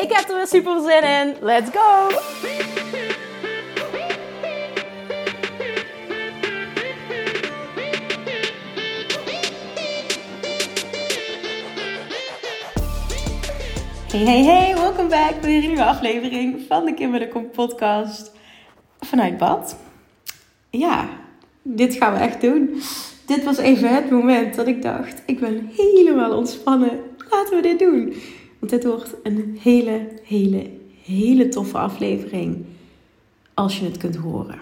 Ik heb er weer super zin in. Let's go! Hey, hey, hey, welkom back bij een nieuwe aflevering van de Kim de Kom podcast vanuit bad. Ja, dit gaan we echt doen. Dit was even het moment dat ik dacht, ik ben helemaal ontspannen. Laten we dit doen. Want dit wordt een hele, hele, hele toffe aflevering. Als je het kunt horen.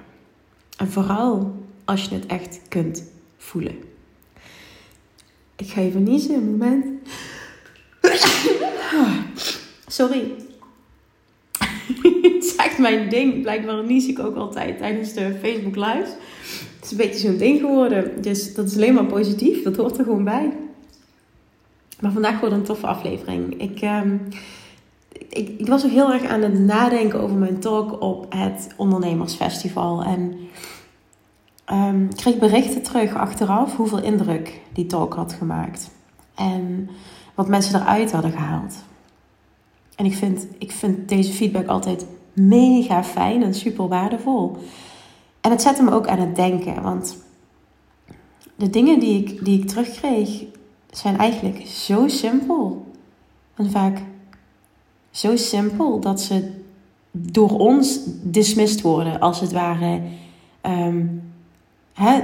En vooral als je het echt kunt voelen. Ik ga even niezen, een moment. Sorry. het is echt mijn ding. Blijkbaar nies ik ook altijd tijdens de Facebook Lives. Het is een beetje zo'n ding geworden. Dus dat is alleen maar positief. Dat hoort er gewoon bij. Maar vandaag wordt een toffe aflevering. Ik, ehm, ik, ik, was ook heel erg aan het nadenken over mijn talk op het Ondernemersfestival. En um, kreeg berichten terug achteraf hoeveel indruk die talk had gemaakt. En wat mensen eruit hadden gehaald. En ik vind, ik vind deze feedback altijd mega fijn en super waardevol. En het zette me ook aan het denken. Want de dingen die ik, die ik terugkreeg, zijn eigenlijk zo simpel. En vaak zo simpel dat ze door ons dismissed worden, als het ware um,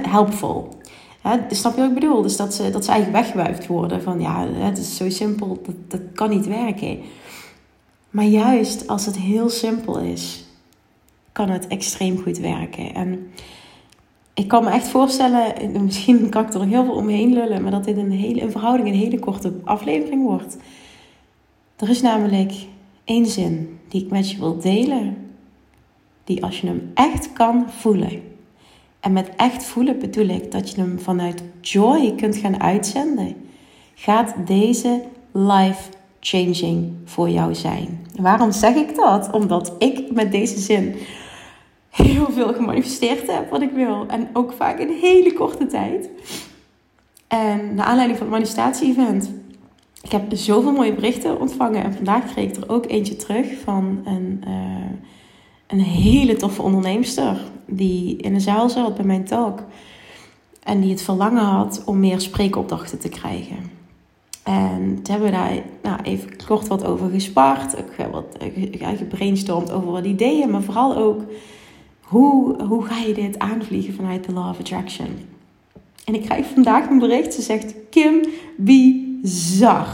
helpful. He, snap je wat ik bedoel? Dus dat ze, dat ze eigenlijk weggewuifd worden van ja, het is zo simpel, dat, dat kan niet werken. Maar juist als het heel simpel is, kan het extreem goed werken. En ik kan me echt voorstellen, misschien kan ik er nog heel veel omheen lullen, maar dat dit een hele in verhouding een hele korte aflevering wordt. Er is namelijk één zin die ik met je wil delen, die als je hem echt kan voelen. En met echt voelen bedoel ik dat je hem vanuit joy kunt gaan uitzenden. Gaat deze life changing voor jou zijn. Waarom zeg ik dat? Omdat ik met deze zin heel veel gemanifesteerd heb wat ik wil. En ook vaak in hele korte tijd. En naar aanleiding van het manifestatie-event. Ik heb zoveel mooie berichten ontvangen. En vandaag kreeg ik er ook eentje terug van een, uh, een hele toffe onderneemster. Die in de zaal zat bij mijn talk. En die het verlangen had om meer spreekopdrachten te krijgen. En toen hebben we daar nou, even kort wat over gespart. Ik wat gebrainstormd over wat ideeën. Maar vooral ook hoe, hoe ga je dit aanvliegen vanuit de Law of Attraction? En ik krijg vandaag een bericht. Ze zegt: Kim, bizar.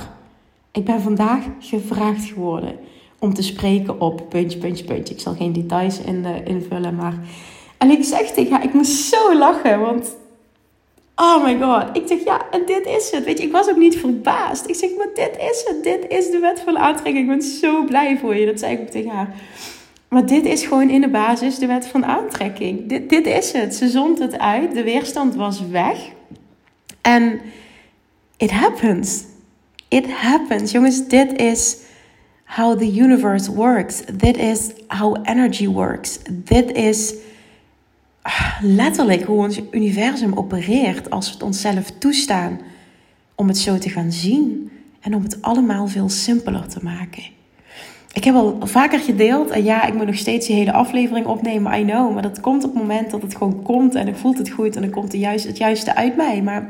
Ik ben vandaag gevraagd geworden om te spreken op puntje, puntje, puntje. Ik zal geen details in, uh, invullen, maar. En ik zeg tegen haar: Ik moest zo lachen, want. Oh my god. Ik zeg ja, en dit is het. Weet je, ik was ook niet verbaasd. Ik zeg, maar dit is het. Dit is de wet van aantrekking. Ik ben zo blij voor je. Dat zei ik ook tegen haar. Maar dit is gewoon in de basis de wet van aantrekking. Dit, dit is het. Ze zond het uit. De weerstand was weg. En it happens. It happens. Jongens, dit is how the universe works. Dit is how energy works. Dit is ah, letterlijk hoe ons universum opereert als we het onszelf toestaan om het zo te gaan zien en om het allemaal veel simpeler te maken ik heb al vaker gedeeld. En ja, ik moet nog steeds die hele aflevering opnemen. I know. Maar dat komt op het moment dat het gewoon komt. En ik voelt het goed. En dan komt het juiste, het juiste uit mij. Maar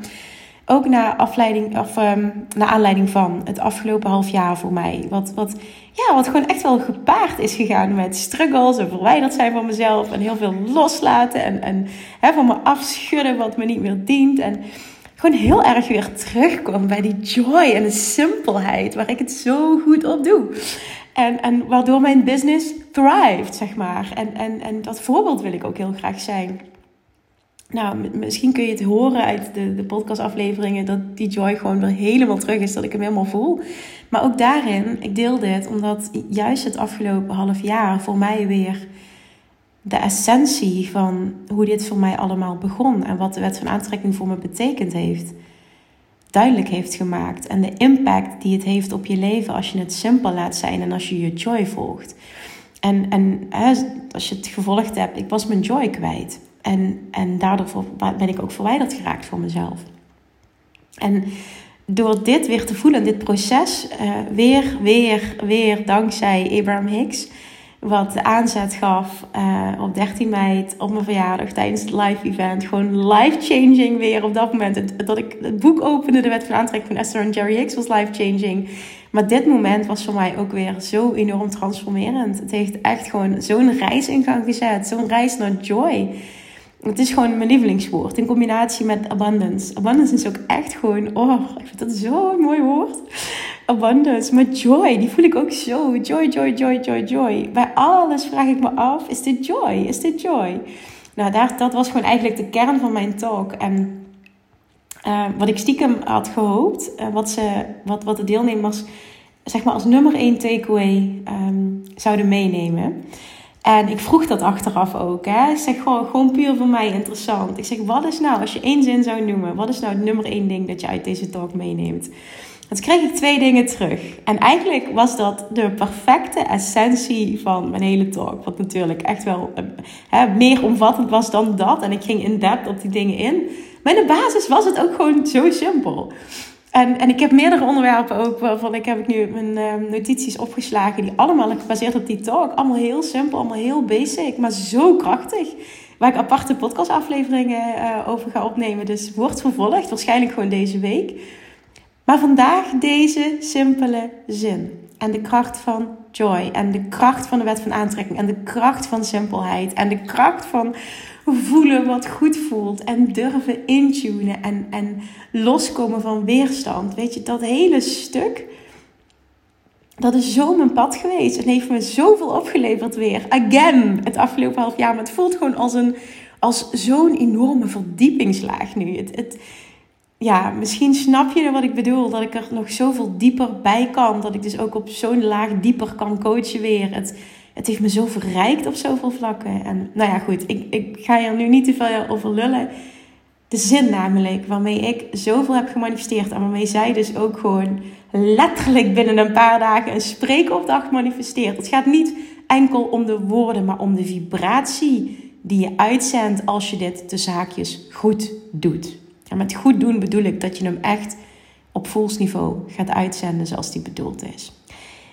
ook na, afleiding, of, um, naar aanleiding van het afgelopen half jaar voor mij. Wat, wat, ja, wat gewoon echt wel gepaard is gegaan met struggles. En verwijderd zijn van mezelf. En heel veel loslaten. En, en van me afschudden wat me niet meer dient. En gewoon heel erg weer terugkomen bij die joy en de simpelheid. Waar ik het zo goed op doe. En, en waardoor mijn business thrived, zeg maar. En, en, en dat voorbeeld wil ik ook heel graag zijn. nou, misschien kun je het horen uit de, de podcastafleveringen dat die joy gewoon weer helemaal terug is, dat ik hem helemaal voel. Maar ook daarin, ik deel dit omdat juist het afgelopen half jaar voor mij weer de essentie van hoe dit voor mij allemaal begon en wat de wet van aantrekking voor me betekend heeft, duidelijk heeft gemaakt. En de impact die het heeft op je leven als je het simpel laat zijn en als je je joy volgt. En, en als je het gevolgd hebt, ik was mijn joy kwijt. En, en daardoor ben ik ook verwijderd geraakt voor mezelf. En door dit weer te voelen, dit proces, uh, weer, weer, weer dankzij Abraham Hicks, wat de aanzet gaf uh, op 13 mei op mijn verjaardag tijdens het live event. Gewoon life-changing weer op dat moment. Dat ik het boek opende, de wet van aantrekking van Esther en Jerry Hicks was life-changing. Maar dit moment was voor mij ook weer zo enorm transformerend. Het heeft echt gewoon zo'n reis in gang gezet. Zo'n reis naar joy. Het is gewoon mijn lievelingswoord in combinatie met abundance. Abundance is ook echt gewoon, oh, ik vind dat zo'n mooi woord. Abundance, maar joy, die voel ik ook zo. Joy, joy, joy, joy, joy. Bij alles vraag ik me af, is dit joy? Is dit joy? Nou, daar, dat was gewoon eigenlijk de kern van mijn talk. En uh, wat ik stiekem had gehoopt, uh, wat, ze, wat, wat de deelnemers zeg maar als nummer één takeaway um, zouden meenemen en ik vroeg dat achteraf ook. Hè. Ik zeg gewoon, gewoon puur voor mij interessant. Ik zeg, wat is nou, als je één zin zou noemen, wat is nou het nummer één ding dat je uit deze talk meeneemt? En toen kreeg ik twee dingen terug. En eigenlijk was dat de perfecte essentie van mijn hele talk. Wat natuurlijk echt wel eh, hè, meer omvattend was dan dat. En ik ging in depth op die dingen in. Maar de basis was het ook gewoon zo simpel. En, en ik heb meerdere onderwerpen ook waarvan ik heb ik nu mijn uh, notities opgeslagen. Die allemaal gebaseerd op die talk. Allemaal heel simpel, allemaal heel basic. Maar zo krachtig. Waar ik aparte podcastafleveringen uh, over ga opnemen. Dus wordt vervolgd. Waarschijnlijk gewoon deze week. Maar vandaag deze simpele zin. En de kracht van joy. En de kracht van de wet van aantrekking. En de kracht van simpelheid. En de kracht van voelen wat goed voelt. En durven intunen en, en loskomen van weerstand. Weet je, dat hele stuk. Dat is zo mijn pad geweest. En heeft me zoveel opgeleverd weer. Again, het afgelopen half jaar. Maar het voelt gewoon als, een, als zo'n enorme verdiepingslaag nu. Het, het, ja, misschien snap je wat ik bedoel. Dat ik er nog zoveel dieper bij kan. Dat ik dus ook op zo'n laag dieper kan coachen weer. Het, het heeft me zo verrijkt op zoveel vlakken. En nou ja, goed, ik, ik ga hier nu niet te veel over lullen. De zin namelijk waarmee ik zoveel heb gemanifesteerd. En waarmee zij dus ook gewoon letterlijk binnen een paar dagen een spreekopdracht manifesteert. Het gaat niet enkel om de woorden, maar om de vibratie die je uitzendt als je dit de zaakjes goed doet. En met goed doen bedoel ik dat je hem echt op voelsniveau gaat uitzenden zoals die bedoeld is.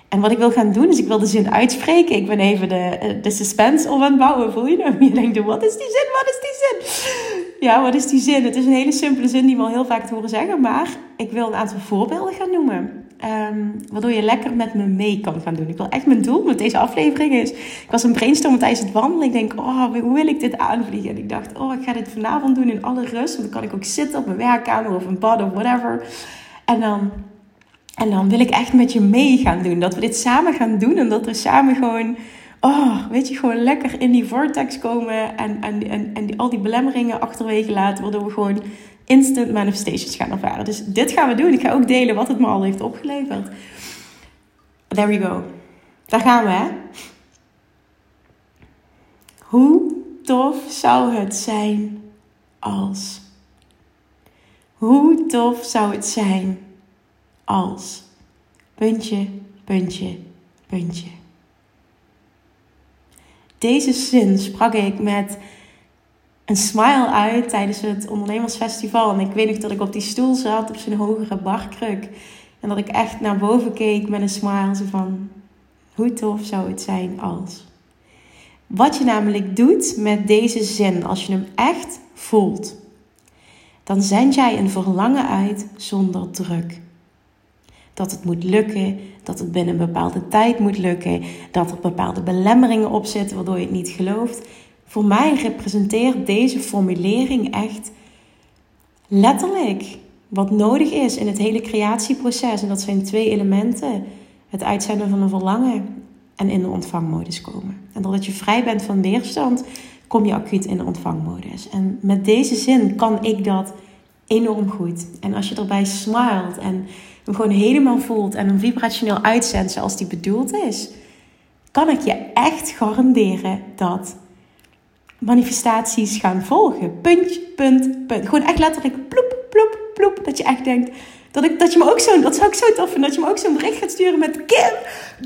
En wat ik wil gaan doen, is ik wil de zin uitspreken. Ik ben even de, eh, de suspense om aan het bouwen. Voel je dat? Je denkt, wat is die zin? Wat is die zin? Ja, wat is die zin? Het is een hele simpele zin die we al heel vaak te horen zeggen. Maar ik wil een aantal voorbeelden gaan noemen. Um, waardoor je lekker met me mee kan gaan doen. Ik wil echt mijn doel met deze aflevering is... Ik was een brainstorm tijdens het wandelen. Ik denk, oh, hoe wil ik dit aanvliegen? En ik dacht, oh, ik ga dit vanavond doen in alle rust. Want dan kan ik ook zitten op mijn werkkamer of een bad of whatever. En dan en dan wil ik echt met je mee gaan doen. Dat we dit samen gaan doen. En dat we samen gewoon, oh, weet je, gewoon lekker in die vortex komen. En, en, en, en al die belemmeringen achterwege laten. Waardoor we gewoon instant manifestations gaan ervaren. Dus dit gaan we doen. Ik ga ook delen wat het me al heeft opgeleverd. There we go. Daar gaan we, hè. Hoe tof zou het zijn als... Hoe tof zou het zijn als puntje, puntje, puntje. Deze zin sprak ik met een smile uit tijdens het ondernemersfestival. En ik weet nog dat ik op die stoel zat, op zijn hogere barkruk. En dat ik echt naar boven keek met een smile. Zo van, hoe tof zou het zijn als... Wat je namelijk doet met deze zin, als je hem echt voelt, dan zend jij een verlangen uit zonder druk dat het moet lukken, dat het binnen een bepaalde tijd moet lukken, dat er bepaalde belemmeringen op zitten waardoor je het niet gelooft. Voor mij representeert deze formulering echt letterlijk wat nodig is in het hele creatieproces. En dat zijn twee elementen: het uitzenden van een verlangen en in de ontvangmodus komen. En doordat je vrij bent van weerstand, kom je acuut in de ontvangmodus. En met deze zin kan ik dat enorm goed. En als je erbij smilt en hem gewoon helemaal voelt en hem vibrationeel uitzendt zoals die bedoeld is, kan ik je echt garanderen dat manifestaties gaan volgen. Punt, punt, punt. Gewoon echt letterlijk ploep. Dat je echt denkt, dat, ik, dat je me ook zo, dat zou ik zo tof vinden, dat je me ook zo'n bericht gaat sturen met Kim,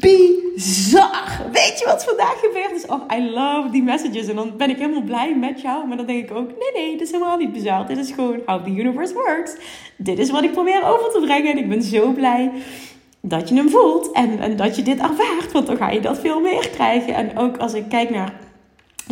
bizar. Weet je wat vandaag gebeurd is? Oh, I love die messages. En dan ben ik helemaal blij met jou. Maar dan denk ik ook, nee, nee, dit is helemaal niet bizar. Dit is gewoon how the universe works. Dit is wat ik probeer over te brengen. En ik ben zo blij dat je hem voelt en, en dat je dit ervaart. Want dan ga je dat veel meer krijgen. En ook als ik kijk naar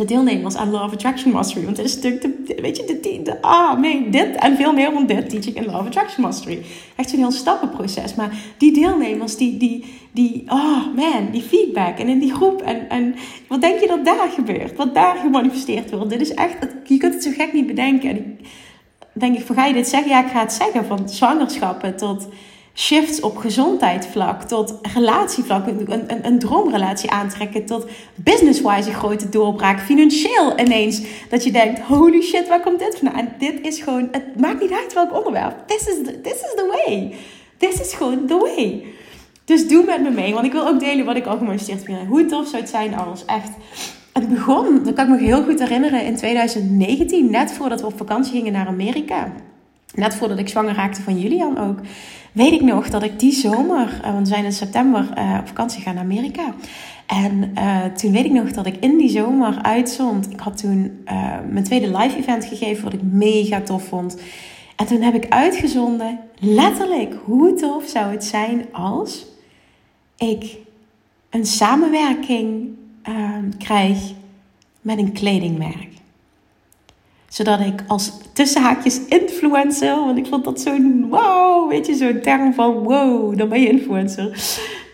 de deelnemers aan of Attraction Mastery. Want dit is natuurlijk, de, weet je, de, de, ah, nee, dit en veel meer van dit teach ik in of Attraction Mastery. Echt zo'n heel stappenproces. Maar die deelnemers, die, die, die, oh man, die feedback en in die groep. En, en wat denk je dat daar gebeurt? Wat daar gemanifesteerd wordt? Dit is echt, je kunt het zo gek niet bedenken. En ik denk ik, van ga je dit zeggen? Ja, ik ga het zeggen. Van zwangerschappen tot shifts op gezondheidsvlak, tot relatievlak, een, een, een droomrelatie aantrekken, tot business-wise een grote doorbraak, financieel ineens, dat je denkt, holy shit, waar komt dit vandaan? Dit is gewoon, het maakt niet uit welk onderwerp. This is the, this is the way. This is gewoon the way. Dus doe met me mee, want ik wil ook delen wat ik al gemanifesteerd vind. Hoe tof zou het zijn als echt... Het begon, dat kan ik me heel goed herinneren, in 2019, net voordat we op vakantie gingen naar Amerika. Net voordat ik zwanger raakte van Julian ook weet ik nog dat ik die zomer, uh, want we zijn in september uh, op vakantie gaan naar Amerika. En uh, toen weet ik nog dat ik in die zomer uitzond. Ik had toen mijn tweede live event gegeven, wat ik mega tof vond. En toen heb ik uitgezonden, letterlijk, hoe tof zou het zijn als ik een samenwerking krijg met een kledingmerk zodat ik als tussenhaakjes influencer, want ik vond dat zo'n wow, weet je, zo'n term van wow, dan ben je influencer.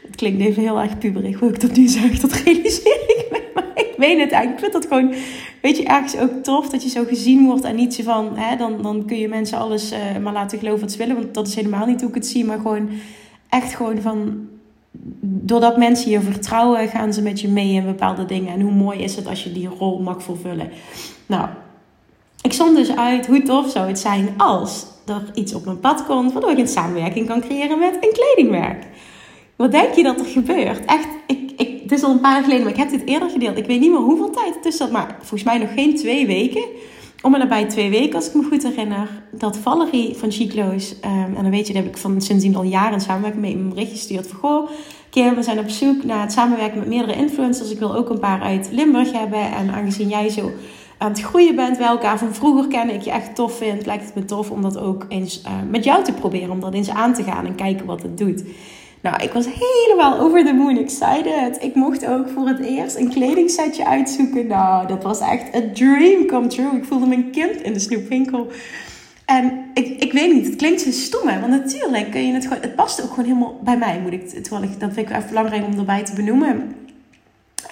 Het klinkt even heel erg puberig hoe ik dat nu zeg, dat realiseer ik me. Maar ik weet het eigenlijk. Ik vind dat gewoon, weet je, ergens ook tof dat je zo gezien wordt en niet zo van, hè, dan, dan kun je mensen alles uh, maar laten geloven wat ze willen, want dat is helemaal niet hoe ik het zie, maar gewoon echt gewoon van, doordat mensen je vertrouwen, gaan ze met je mee in bepaalde dingen. En hoe mooi is het als je die rol mag vervullen. Nou, ik zond dus uit hoe tof zou het zijn als er iets op mijn pad komt, waardoor ik een samenwerking kan creëren met een kledingmerk. Wat denk je dat er gebeurt? Echt, ik, ik, het is al een paar jaar geleden, maar ik heb dit eerder gedeeld. Ik weet niet meer hoeveel tijd het is, maar volgens mij nog geen twee weken. Om en nabij twee weken, als ik me goed herinner, dat Valerie van Chiclo's, um, en dan weet je, daar heb ik van sindsdien al jaren samenwerking mee een berichtje gestuurd van, goh, Kim, we zijn op zoek naar het samenwerken met meerdere influencers. Ik wil ook een paar uit Limburg hebben. En aangezien jij zo aan het groeien bent bij elkaar van vroeger kennen, ik je echt tof vind, lijkt het me tof om dat ook eens uh, met jou te proberen, om dat eens aan te gaan en kijken wat het doet. Nou, ik was helemaal over the moon excited. Ik mocht ook voor het eerst een kledingsetje uitzoeken. Nou, dat was echt een dream come true. Ik voelde een kind in de snoepwinkel. En ik, ik weet niet, het klinkt zo stom? Want natuurlijk kun je het gewoon... Het past ook gewoon helemaal bij mij, moet ik... Terwijl ik, dat vind ik even belangrijk om erbij te benoemen.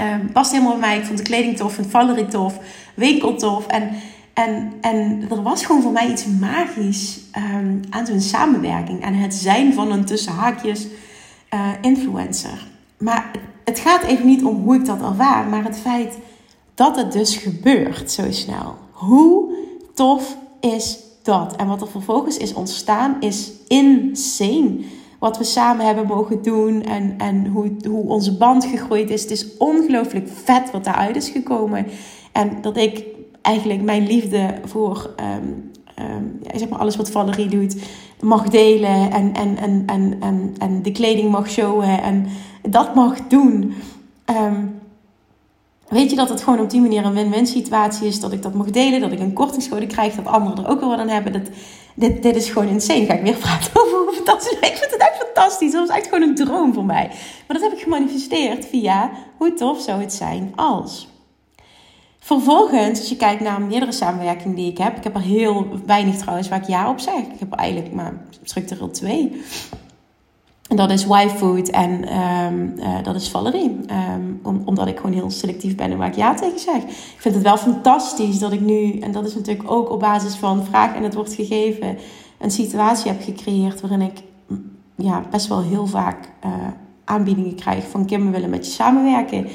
Um, past helemaal bij mij. Ik vond de kleding tof, vond Valerie tof, winkel tof. En, en, en er was gewoon voor mij iets magisch um, aan zo'n samenwerking. En het zijn van een tussen haakjes uh, influencer. Maar het gaat even niet om hoe ik dat ervaar, maar het feit dat het dus gebeurt zo snel. Hoe tof is dat? En wat er vervolgens is ontstaan is insane wat we samen hebben mogen doen en, en hoe, hoe onze band gegroeid is. Het is ongelooflijk vet wat daaruit is gekomen. En dat ik eigenlijk mijn liefde voor um, um, zeg maar alles wat Valerie doet mag delen en, en, en, en, en, en de kleding mag showen en dat mag doen. Um, weet je dat het gewoon op die manier een win-win situatie is. Dat ik dat mag delen, dat ik een kortingscode krijg, dat anderen er ook wel wat aan hebben. Dat, dit, dit is gewoon insane. Ga ik weer praten over hoe fantastisch. Ik vind het echt fantastisch. Dat was echt gewoon een droom voor mij. Maar dat heb ik gemanifesteerd via hoe tof zou het zijn als. Vervolgens, als je kijkt naar meerdere samenwerkingen die ik heb. Ik heb er heel weinig trouwens waar ik ja op zeg. Ik heb eigenlijk maar structureel twee. En dat is Y-Food en um, uh, dat is Valerie. Om, omdat ik gewoon heel selectief ben en waar ik ja tegen zeg. Ik vind het wel fantastisch dat ik nu, en dat is natuurlijk ook op basis van vraag en het wordt gegeven, een situatie heb gecreëerd waarin ik ja, best wel heel vaak uh, aanbiedingen krijg van Kim, we willen met je samenwerken.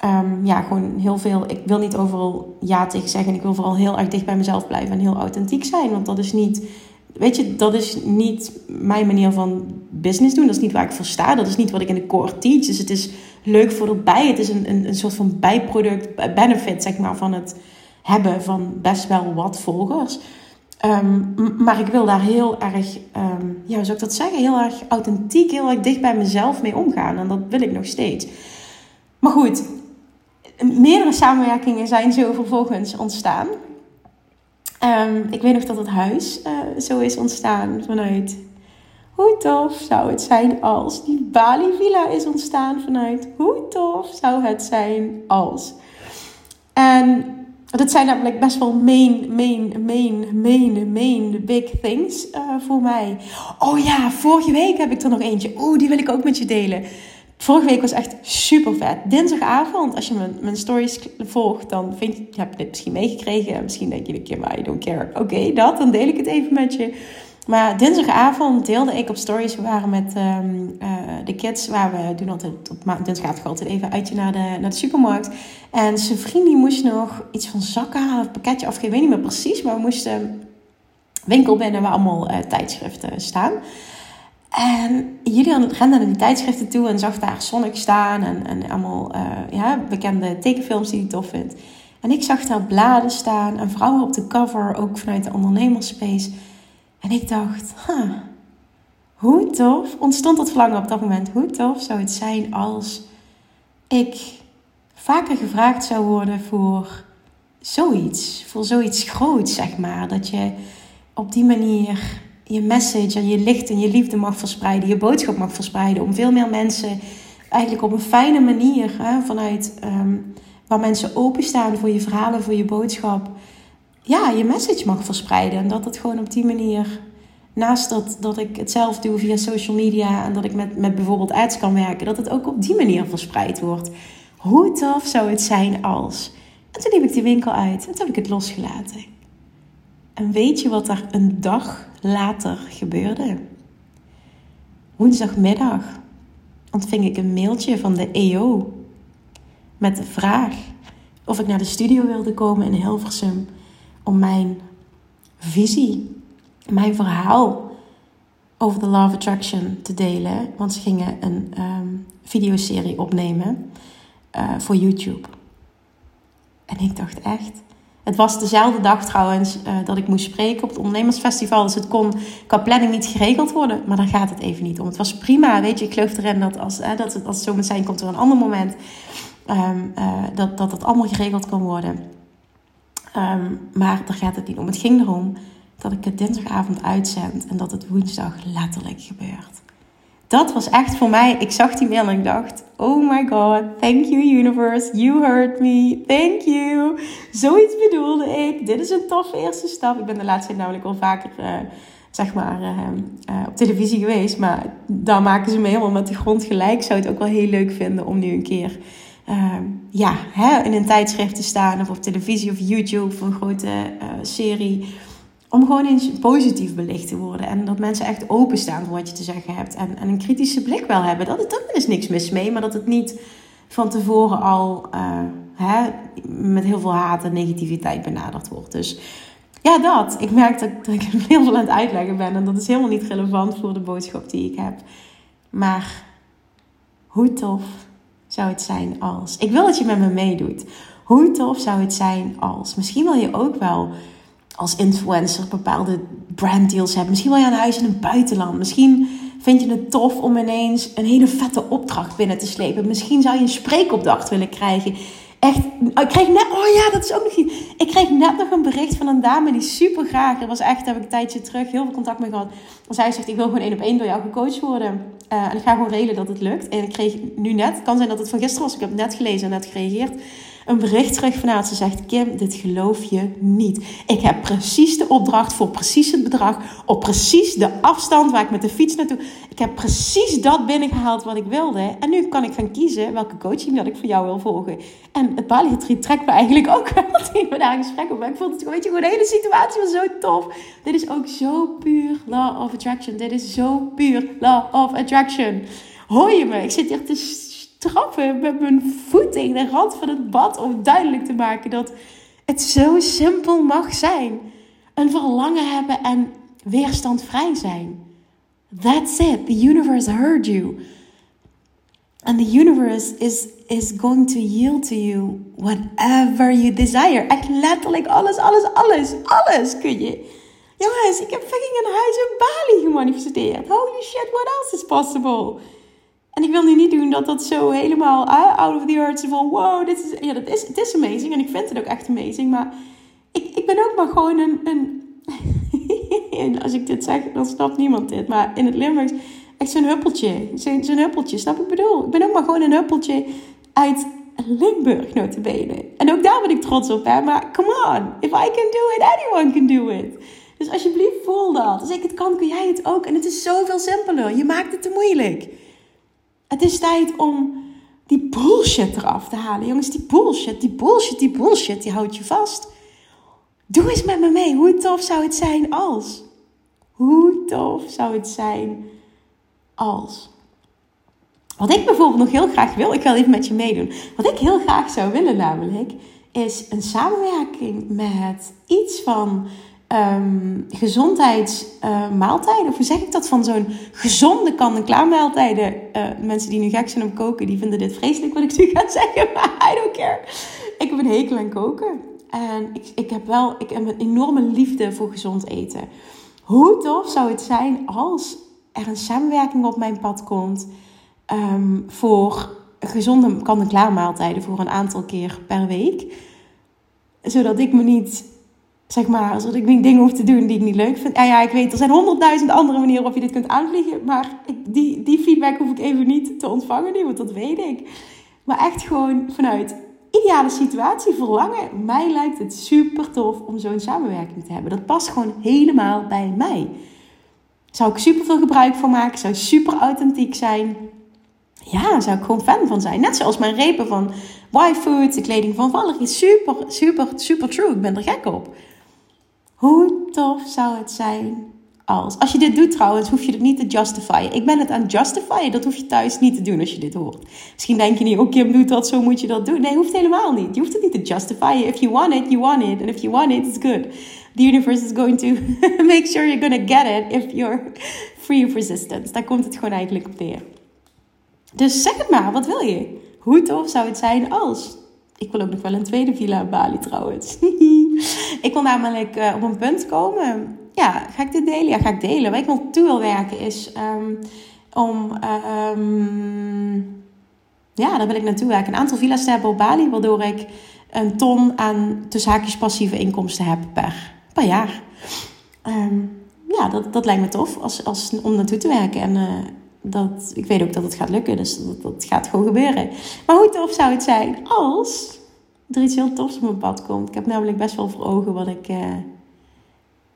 Ehm, ja, gewoon heel veel. Ik wil niet overal ja tegen zeggen. Ik wil vooral heel erg dicht bij mezelf blijven en heel authentiek zijn. Want dat is niet, weet je, dat is niet mijn manier van business doen. Dat is niet waar ik voor sta. Dat is niet wat ik in de core teach. Dus het is leuk voor erbij. Het is een, een, een soort van bijproduct, benefit, zeg maar, van het hebben van best wel wat volgers. Ehm, maar ik wil daar heel erg, um, ja, hoe zou ik dat zeggen? Heel erg authentiek, heel erg dicht bij mezelf mee omgaan. En dat wil ik nog steeds. Maar goed, meerdere samenwerkingen zijn zo vervolgens ontstaan. Um, ik weet nog dat het huis uh, zo is ontstaan vanuit. Hoe tof zou het zijn als die Bali Villa is ontstaan vanuit. Hoe tof zou het zijn als. En dat zijn namelijk best wel main, main, main, main, main big things uh, voor mij. Oh ja, vorige week heb ik er nog eentje. Oeh, die wil ik ook met je delen. Vorige week was echt super vet. Dinsdagavond, als je mijn, mijn stories volgt, dan vind heb je dit misschien meegekregen. Misschien denk je een keer, maar I don't care. Oké, dat, dan deel ik het even met je. Maar dinsdagavond deelde ik op stories. We waren met um, uh, de kids, waar we doen altijd op dinsdagavond altijd even uitje naar de, naar de supermarkt. En zijn vriend die moest nog iets van zakken halen, of pakketje afgeven, ik weet niet meer precies. Maar we moesten winkel binnen waar allemaal uh, tijdschriften staan. En Julian rende naar die tijdschriften toe en zag daar Sonic staan en, en allemaal uh, ja, bekende tekenfilms die hij tof vindt. En ik zag daar bladen staan en vrouwen op de cover, ook vanuit de ondernemerspace. En ik dacht, hoe tof, ontstond dat verlangen op dat moment, hoe tof zou het zijn als ik vaker gevraagd zou worden voor zoiets, voor zoiets groots, zeg maar. Dat je op die manier je message en je licht en je liefde mag verspreiden, je boodschap mag verspreiden, om veel meer mensen eigenlijk op een fijne manier, hè, vanuit um, waar mensen openstaan voor je verhalen, voor je boodschap, ja, je message mag verspreiden. En dat het gewoon op die manier, naast dat, dat ik het zelf doe via social media en dat ik met, met bijvoorbeeld ads kan werken, dat het ook op die manier verspreid wordt. Hoe tof zou het zijn als. En toen liep ik die winkel uit en toen heb ik het losgelaten. En weet je wat er een dag later gebeurde? Woensdagmiddag ontving ik een mailtje van de EO met de vraag of ik naar de studio wilde komen in Hilversum om mijn visie, mijn verhaal over de Love Attraction te delen. Want ze gingen een um, videoserie opnemen uh, voor YouTube. En ik dacht echt, het was dezelfde dag trouwens uh, dat ik moest spreken op het ondernemersfestival. Dus het kon qua planning niet geregeld worden. Maar daar gaat het even niet om. Het was prima, weet je. Ik geloof erin dat als, dat het, als het zo zijn, komt er een ander moment. Um, dat, dat het allemaal geregeld kan worden. Um, maar daar gaat het niet om. Het ging erom dat ik het dinsdagavond uitzend. En dat het woensdag letterlijk gebeurt dat was echt voor mij. Ik zag die mail en ik dacht: Oh my god, thank you, universe. You heard me. Thank you. Zoiets bedoelde ik. Dit is een toffe eerste stap. Ik ben de laatste tijd namelijk al vaker. Uh, zeg maar, uh, uh, op televisie geweest. Maar dan maken ze me helemaal met de grond gelijk. Zou het ook wel heel leuk vinden om nu een keer ja, hè, in een tijdschrift te staan. Of op televisie of YouTube voor een grote serie om gewoon eens positief belicht te worden. En dat mensen echt openstaan voor wat je te zeggen hebt. En, en een kritische blik wel hebben. Dat, dat is niks mis mee. Maar dat het niet van tevoren al uh, hè, met heel veel haat en negativiteit benaderd wordt. Dus ja, dat. Ik merk dat, dat ik heel veel aan het uitleggen ben. En dat is helemaal niet relevant voor de boodschap die ik heb. Maar hoe tof zou het zijn als... Ik wil dat je met me meedoet. Hoe tof zou het zijn als... Misschien wil je ook wel als influencer bepaalde branddeals hebt. Misschien wil je een huis in het buitenland. Misschien vind je het tof om ineens een hele vette opdracht binnen te slepen. Misschien zou je een spreekopdracht willen krijgen. Echt, ik kreeg net, oh ja, dat is ook nog iets. Ik kreeg net nog een bericht van een dame die super graag, dat was echt, daar heb ik een tijdje terug heel veel contact mee gehad. En zij zegt, ik wil gewoon één op één door jou gecoacht worden. Uh, en ik ga gewoon regelen dat het lukt. En ik kreeg nu net, het kan zijn dat het van gisteren was, ik heb het net gelezen en net gereageerd een bericht terug van haar. Ze zegt: Kim, dit geloof je niet. Ik heb precies de opdracht voor precies het bedrag. Op precies de afstand waar ik met de fiets naartoe. Ik heb precies dat binnengehaald wat ik wilde. En nu kan ik gaan kiezen welke coaching dat ik voor jou wil volgen. En het Bali trekt me eigenlijk ook wel tegen daar gesprek op. Maar ik vond het weet je, gewoon de hele situatie was zo tof. Dit is ook zo puur law of attraction. Dit is zo puur law of attraction. Hoor je me? Ik zit hier te trappen met mijn voet tegen de rand van het bad om duidelijk te maken dat het zo simpel mag zijn. Een verlangen hebben en weerstandvrij zijn. That's it. The universe heard you. And the universe is, is going to yield to you whatever you desire. Echt letterlijk alles, alles, alles, alles kun je. Jongens, ik heb fucking een huis in Bali gemanifesteerd. Holy shit, what else is possible? En ik wil nu niet doen dat dat zo helemaal out of the earth is van wow, dit is, ja, dat is, het is amazing en ik vind het ook echt amazing. Maar ik, ik ben ook maar gewoon een, een en als ik dit zeg, dan snapt niemand dit. Maar in het Limburgs, echt zo'n huppeltje. Zo'n zo huppeltje, snap ik bedoel? Ik ben ook maar gewoon een huppeltje uit Limburg, notabene. En ook daar ben ik trots op, hè. Maar come on, if I can do it, anyone can do it. Dus alsjeblieft voel dat. Als ik het kan, kun jij het ook. En het is zoveel simpeler. Je maakt het te moeilijk. Het is tijd om die bullshit eraf te halen. Jongens, die bullshit, die bullshit, die bullshit, die houdt je vast. Doe eens met me mee. Hoe tof zou het zijn als? Hoe tof zou het zijn als? Wat ik bijvoorbeeld nog heel graag wil, ik wil even met je meedoen. Wat ik heel graag zou willen namelijk, is een samenwerking met iets van um, gezondheidsmaaltijden. Of hoe zeg ik dat? Van zo'n gezonde kan-en-klaar maaltijden. Uh, mensen die nu gek zijn om koken, die vinden dit vreselijk wat ik nu ga zeggen. Maar I don't care. Ik heb een hekel aan koken. En ik, ik heb wel ik heb een enorme liefde voor gezond eten. Hoe tof zou het zijn als er een samenwerking op mijn pad komt um, voor gezonde kan-en-klaar maaltijden voor een aantal keer per week. Zodat ik me niet, zeg maar, zodat ik niet dingen hoef te doen die ik niet leuk vind. Ja, ja, ik weet, er zijn honderdduizend andere manieren waarop je dit kunt aanvliegen. Maar ik, die, die feedback hoef ik even niet te ontvangen nu, want dat weet ik. Maar echt gewoon vanuit ideale situatie verlangen. Mij lijkt het super tof om zo'n samenwerking te hebben. Dat past gewoon helemaal bij mij. Zou ik super veel gebruik van maken. Zou super authentiek zijn. Ja, zou ik gewoon fan van zijn. Net zoals mijn repen van Y-Food, de kleding van Valerie. Super, super, super true. Ik ben er gek op. Hoe tof zou het zijn als. Als je dit doet trouwens, hoef je het niet te justifyen. Ik ben het aan justifyen. Dat hoef je thuis niet te doen als je dit hoort. Misschien denk je niet, oh Kim doet dat, zo moet je dat doen. Nee, hoeft helemaal niet. Je hoeft het niet te justifyen. If you want it, you want it. And if you want it, it's good. The universe is going to make sure you're going to get it if you're free of resistance. Daar komt het gewoon eigenlijk op neer. Dus zeg het maar, wat wil je? Hoe tof zou het zijn als... Ik wil ook nog wel een tweede villa in Bali trouwens. ik wil namelijk uh, op een punt komen ja, ga ik dit delen? Ja, ga ik delen. Waar ik naartoe wil werken is um, om... Um, ja, daar wil ik naartoe werken. Een aantal villa's te hebben op Bali, waardoor ik een ton aan tussen haakjes passieve inkomsten heb per, per jaar. Um, ja, dat, dat lijkt me tof als, als, om naartoe te werken. En uh, dat, ik weet ook dat het gaat lukken, dus dat, dat gaat gewoon gebeuren. Maar hoe tof zou het zijn als er iets heel tofs op mijn pad komt? Ik heb namelijk best wel voor ogen wat ik... Uh,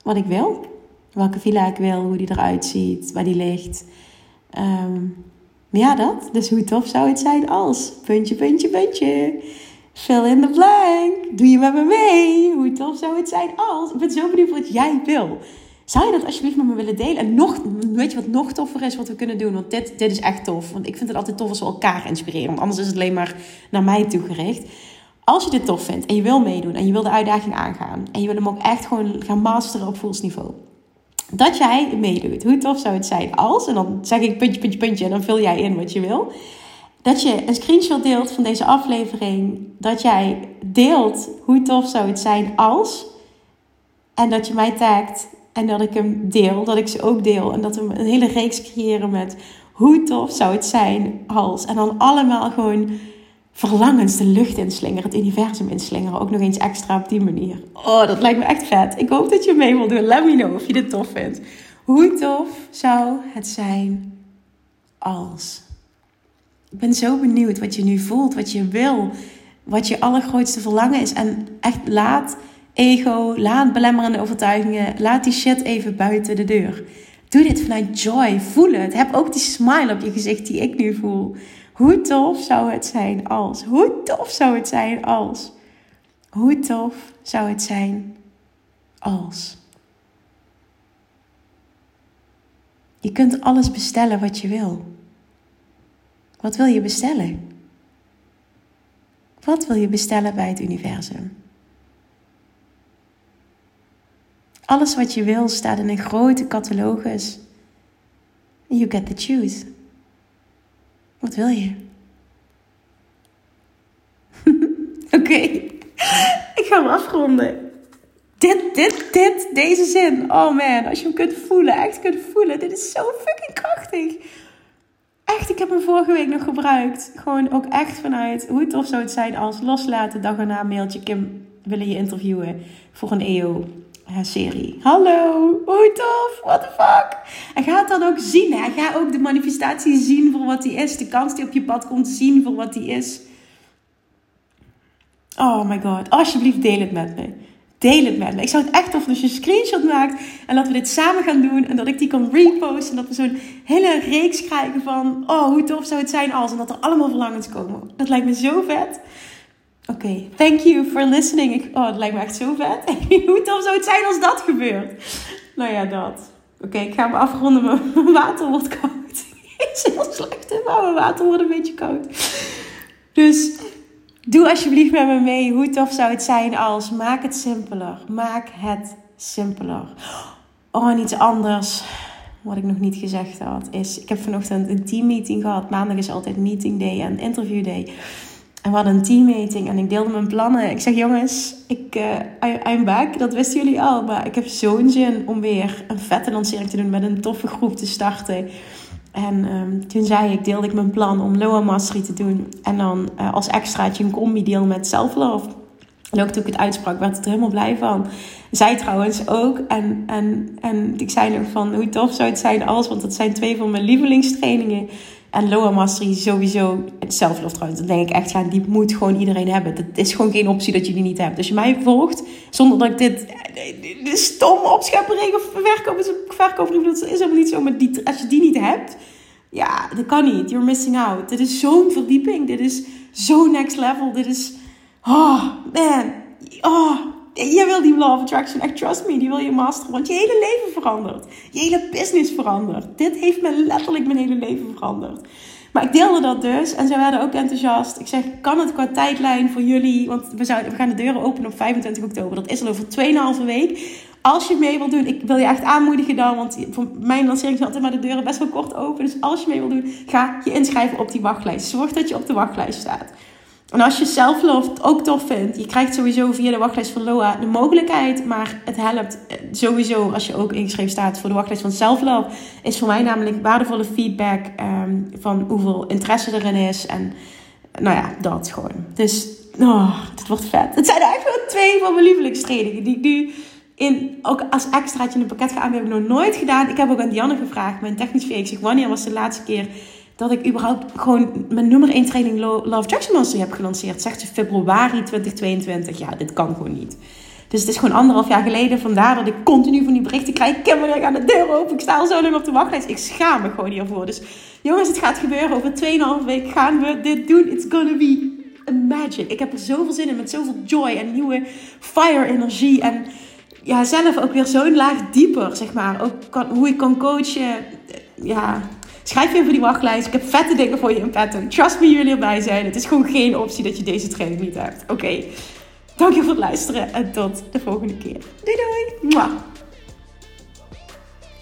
wat ik wil. Welke villa ik wil, hoe die eruit ziet, waar die ligt. Um, ja, dat. Dus hoe tof zou het zijn als? Puntje, puntje, puntje. Fill in the blank. Doe je met me mee? Hoe tof zou het zijn als? Ik ben zo benieuwd wat jij wil. Zou je dat alsjeblieft met me willen delen? En nog, weet je wat nog toffer is wat we kunnen doen? Want dit, dit is echt tof. Want ik vind het altijd tof als we elkaar inspireren. Want anders is het alleen maar naar mij toegericht als je dit tof vindt en je wil meedoen en je wil de uitdaging aangaan en je wil hem ook echt gewoon gaan masteren op voelsniveau. Dat jij meedoet. Hoe tof zou het zijn als, en dan zeg ik puntje, puntje, puntje en dan vul jij in wat je wil. Dat je een screenshot deelt van deze aflevering. Dat jij deelt hoe tof zou het zijn als. En dat je mij tagt en dat ik hem deel, dat ik ze ook deel. En dat we een hele reeks creëren met hoe tof zou het zijn als. En dan allemaal gewoon verlangens de lucht inslingeren, het universum inslingeren. Ook nog eens extra op die manier. Oh, dat lijkt me echt vet. Ik hoop dat je mee wilt doen. Let me know of je dit tof vindt. Hoe tof zou het zijn als... Ik ben zo benieuwd wat je nu voelt, wat je wil, wat je allergrootste verlangen is. En echt laat ego, laat belemmerende overtuigingen, laat die shit even buiten de deur. Doe dit vanuit joy, voel het. Heb ook die smile op je gezicht die ik nu voel. Hoe tof zou het zijn als? Hoe tof zou het zijn als? Hoe tof zou het zijn als? Je kunt alles bestellen wat je wil. Wat wil je bestellen? Wat wil je bestellen bij het universum? Alles wat je wil staat in een grote catalogus. You get to choose. Wat wil je? Oké, ik ga hem afronden. Dit, dit, dit, deze zin. Oh man, als je hem kunt voelen, echt kunt voelen. Dit is zo fucking krachtig. Echt, ik heb hem vorige week nog gebruikt. Gewoon ook echt vanuit hoe tof zou het zijn als loslaten. Dag erna mailtje. Kim, willen je interviewen voor een EO-serie? Hallo, hoe tof, what the fuck? En ga het dan ook zien. Hè? Ga ook de manifestatie zien voor wat die is. De kans die op je pad komt zien voor wat die is. Oh my god, alsjeblieft deel het met me. Deel het met me. Ik zou het echt tof als je een screenshot maakt en dat we dit samen gaan doen en dat ik die kan reposten en dat we zo'n hele reeks krijgen van oh hoe tof zou het zijn als en dat er allemaal verlangens komen. Dat lijkt me zo vet. Oké, thank you for listening. Oh, het lijkt me echt zo vet. hoe tof zou het zijn als dat gebeurt? Nou ja, dat. Oké, ik ga me afronden. Mijn water wordt koud. Is heel slecht, maar mijn water wordt een beetje koud. Dus Doe alsjeblieft met me mee. Hoe tof zou het zijn als maak het simpeler. Maak het simpeler. Oh, en iets anders. Wat ik nog niet gezegd had, is: ik heb vanochtend een teammeeting gehad. Maandag is altijd meeting day en interview day. En we hadden een teammeeting en ik deelde mijn plannen. Ik zeg: Jongens, ik, uh, I'm back. Dat wisten jullie al. Maar ik heb zo'n zin om weer een vette lancering te doen met een toffe groep te starten. En um, toen zei ik, deelde ik mijn plan om Loa Mastery te doen. En dan uh, als extraatje een combi-deal met Self-Love. En ook toen ik het uitsprak, werd ik er helemaal blij van. Zij trouwens ook. En, en, en ik zei nog van, hoe tof zou het zijn als... Want dat zijn twee van mijn lievelingstrainingen. En Loa Mastery sowieso. Self-Love trouwens, dan denk ik echt, ja, die moet gewoon iedereen hebben. Het is gewoon geen optie dat je die niet hebt. Als je mij volgt, zonder dat ik dit... De stomme opschepperij of verkopen, dat is helemaal niet zo. Maar die, als je die niet hebt, ja, dat kan niet. You're missing out. Dit is zo'n verdieping. Dit is zo next level. Dit is... Oh, man. Oh, je wil die law of attraction. Echt, trust me. Die wil je masteren. Want je hele leven verandert. Je hele business verandert. Dit heeft me letterlijk mijn hele leven veranderd. Maar ik deelde dat dus. En zij werden ook enthousiast. Ik zeg, kan het qua tijdlijn voor jullie... Want we, zouden, we gaan de deuren openen op 25 oktober. Dat is al over 2,5 week. Als je mee wil doen, ik wil je echt aanmoedigen dan. Want voor mijn lancering zijn altijd maar de deuren best wel kort open. Dus als je mee wil doen, ga je inschrijven op die wachtlijst. Zorg dat je op de wachtlijst staat. En als je zelflove ook tof vindt, je krijgt sowieso via de wachtlijst van Loa de mogelijkheid. Maar het helpt eh, sowieso als je ook ingeschreven staat voor de wachtlijst van Selflove. Is voor mij namelijk waardevolle feedback um, van hoeveel interesse erin is. En nou ja, dat gewoon. Dus oh, het wordt vet. Het zijn eigenlijk wel twee van mijn lievelingstrainingen die ik nu in, ook als extraatje in een pakket ga aan. heb ik nog nooit gedaan. Ik heb ook aan Dianne gevraagd, mijn technisch zeg, wanneer was de laatste keer dat ik überhaupt gewoon mijn nummer 1 training Love Jackson Mastery heb gelanceerd. Zegt ze februari 2022. Ja, dit kan gewoon niet. Dus het is gewoon anderhalf jaar geleden. Vandaar dat ik continu van die berichten krijg. Kim, wanneer gaat de deur open? Ik sta al zo lang op de wachtlijst. Ik schaam me gewoon hiervoor. Dus jongens, het gaat gebeuren. Over 2,5 weken gaan we dit doen. It's gonna be magic. Ik heb er zoveel zin in. Met zoveel joy en nieuwe fire energie. En ja, zelf ook weer zo'n laag dieper, zeg maar. Ook hoe ik kan coachen. Ja, Schrijf je in voor die wachtlijst. Ik heb vette dingen voor je in petten. Trust me, jullie erbij zijn. Het is gewoon geen optie dat je deze training niet hebt. Oké. Okay. Dank je voor het luisteren en tot de volgende keer. Doei doei. Mwah.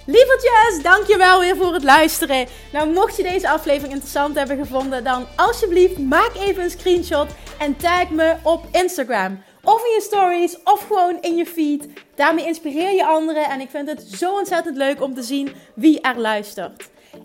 Lievertjes, dankjewel weer voor het luisteren. Nou, mocht je deze aflevering interessant hebben gevonden, dan alsjeblieft maak even een screenshot en tag me op Instagram. Of in je stories, of gewoon in je feed. Daarmee inspireer je anderen en ik vind het zo ontzettend leuk om te zien wie er luistert.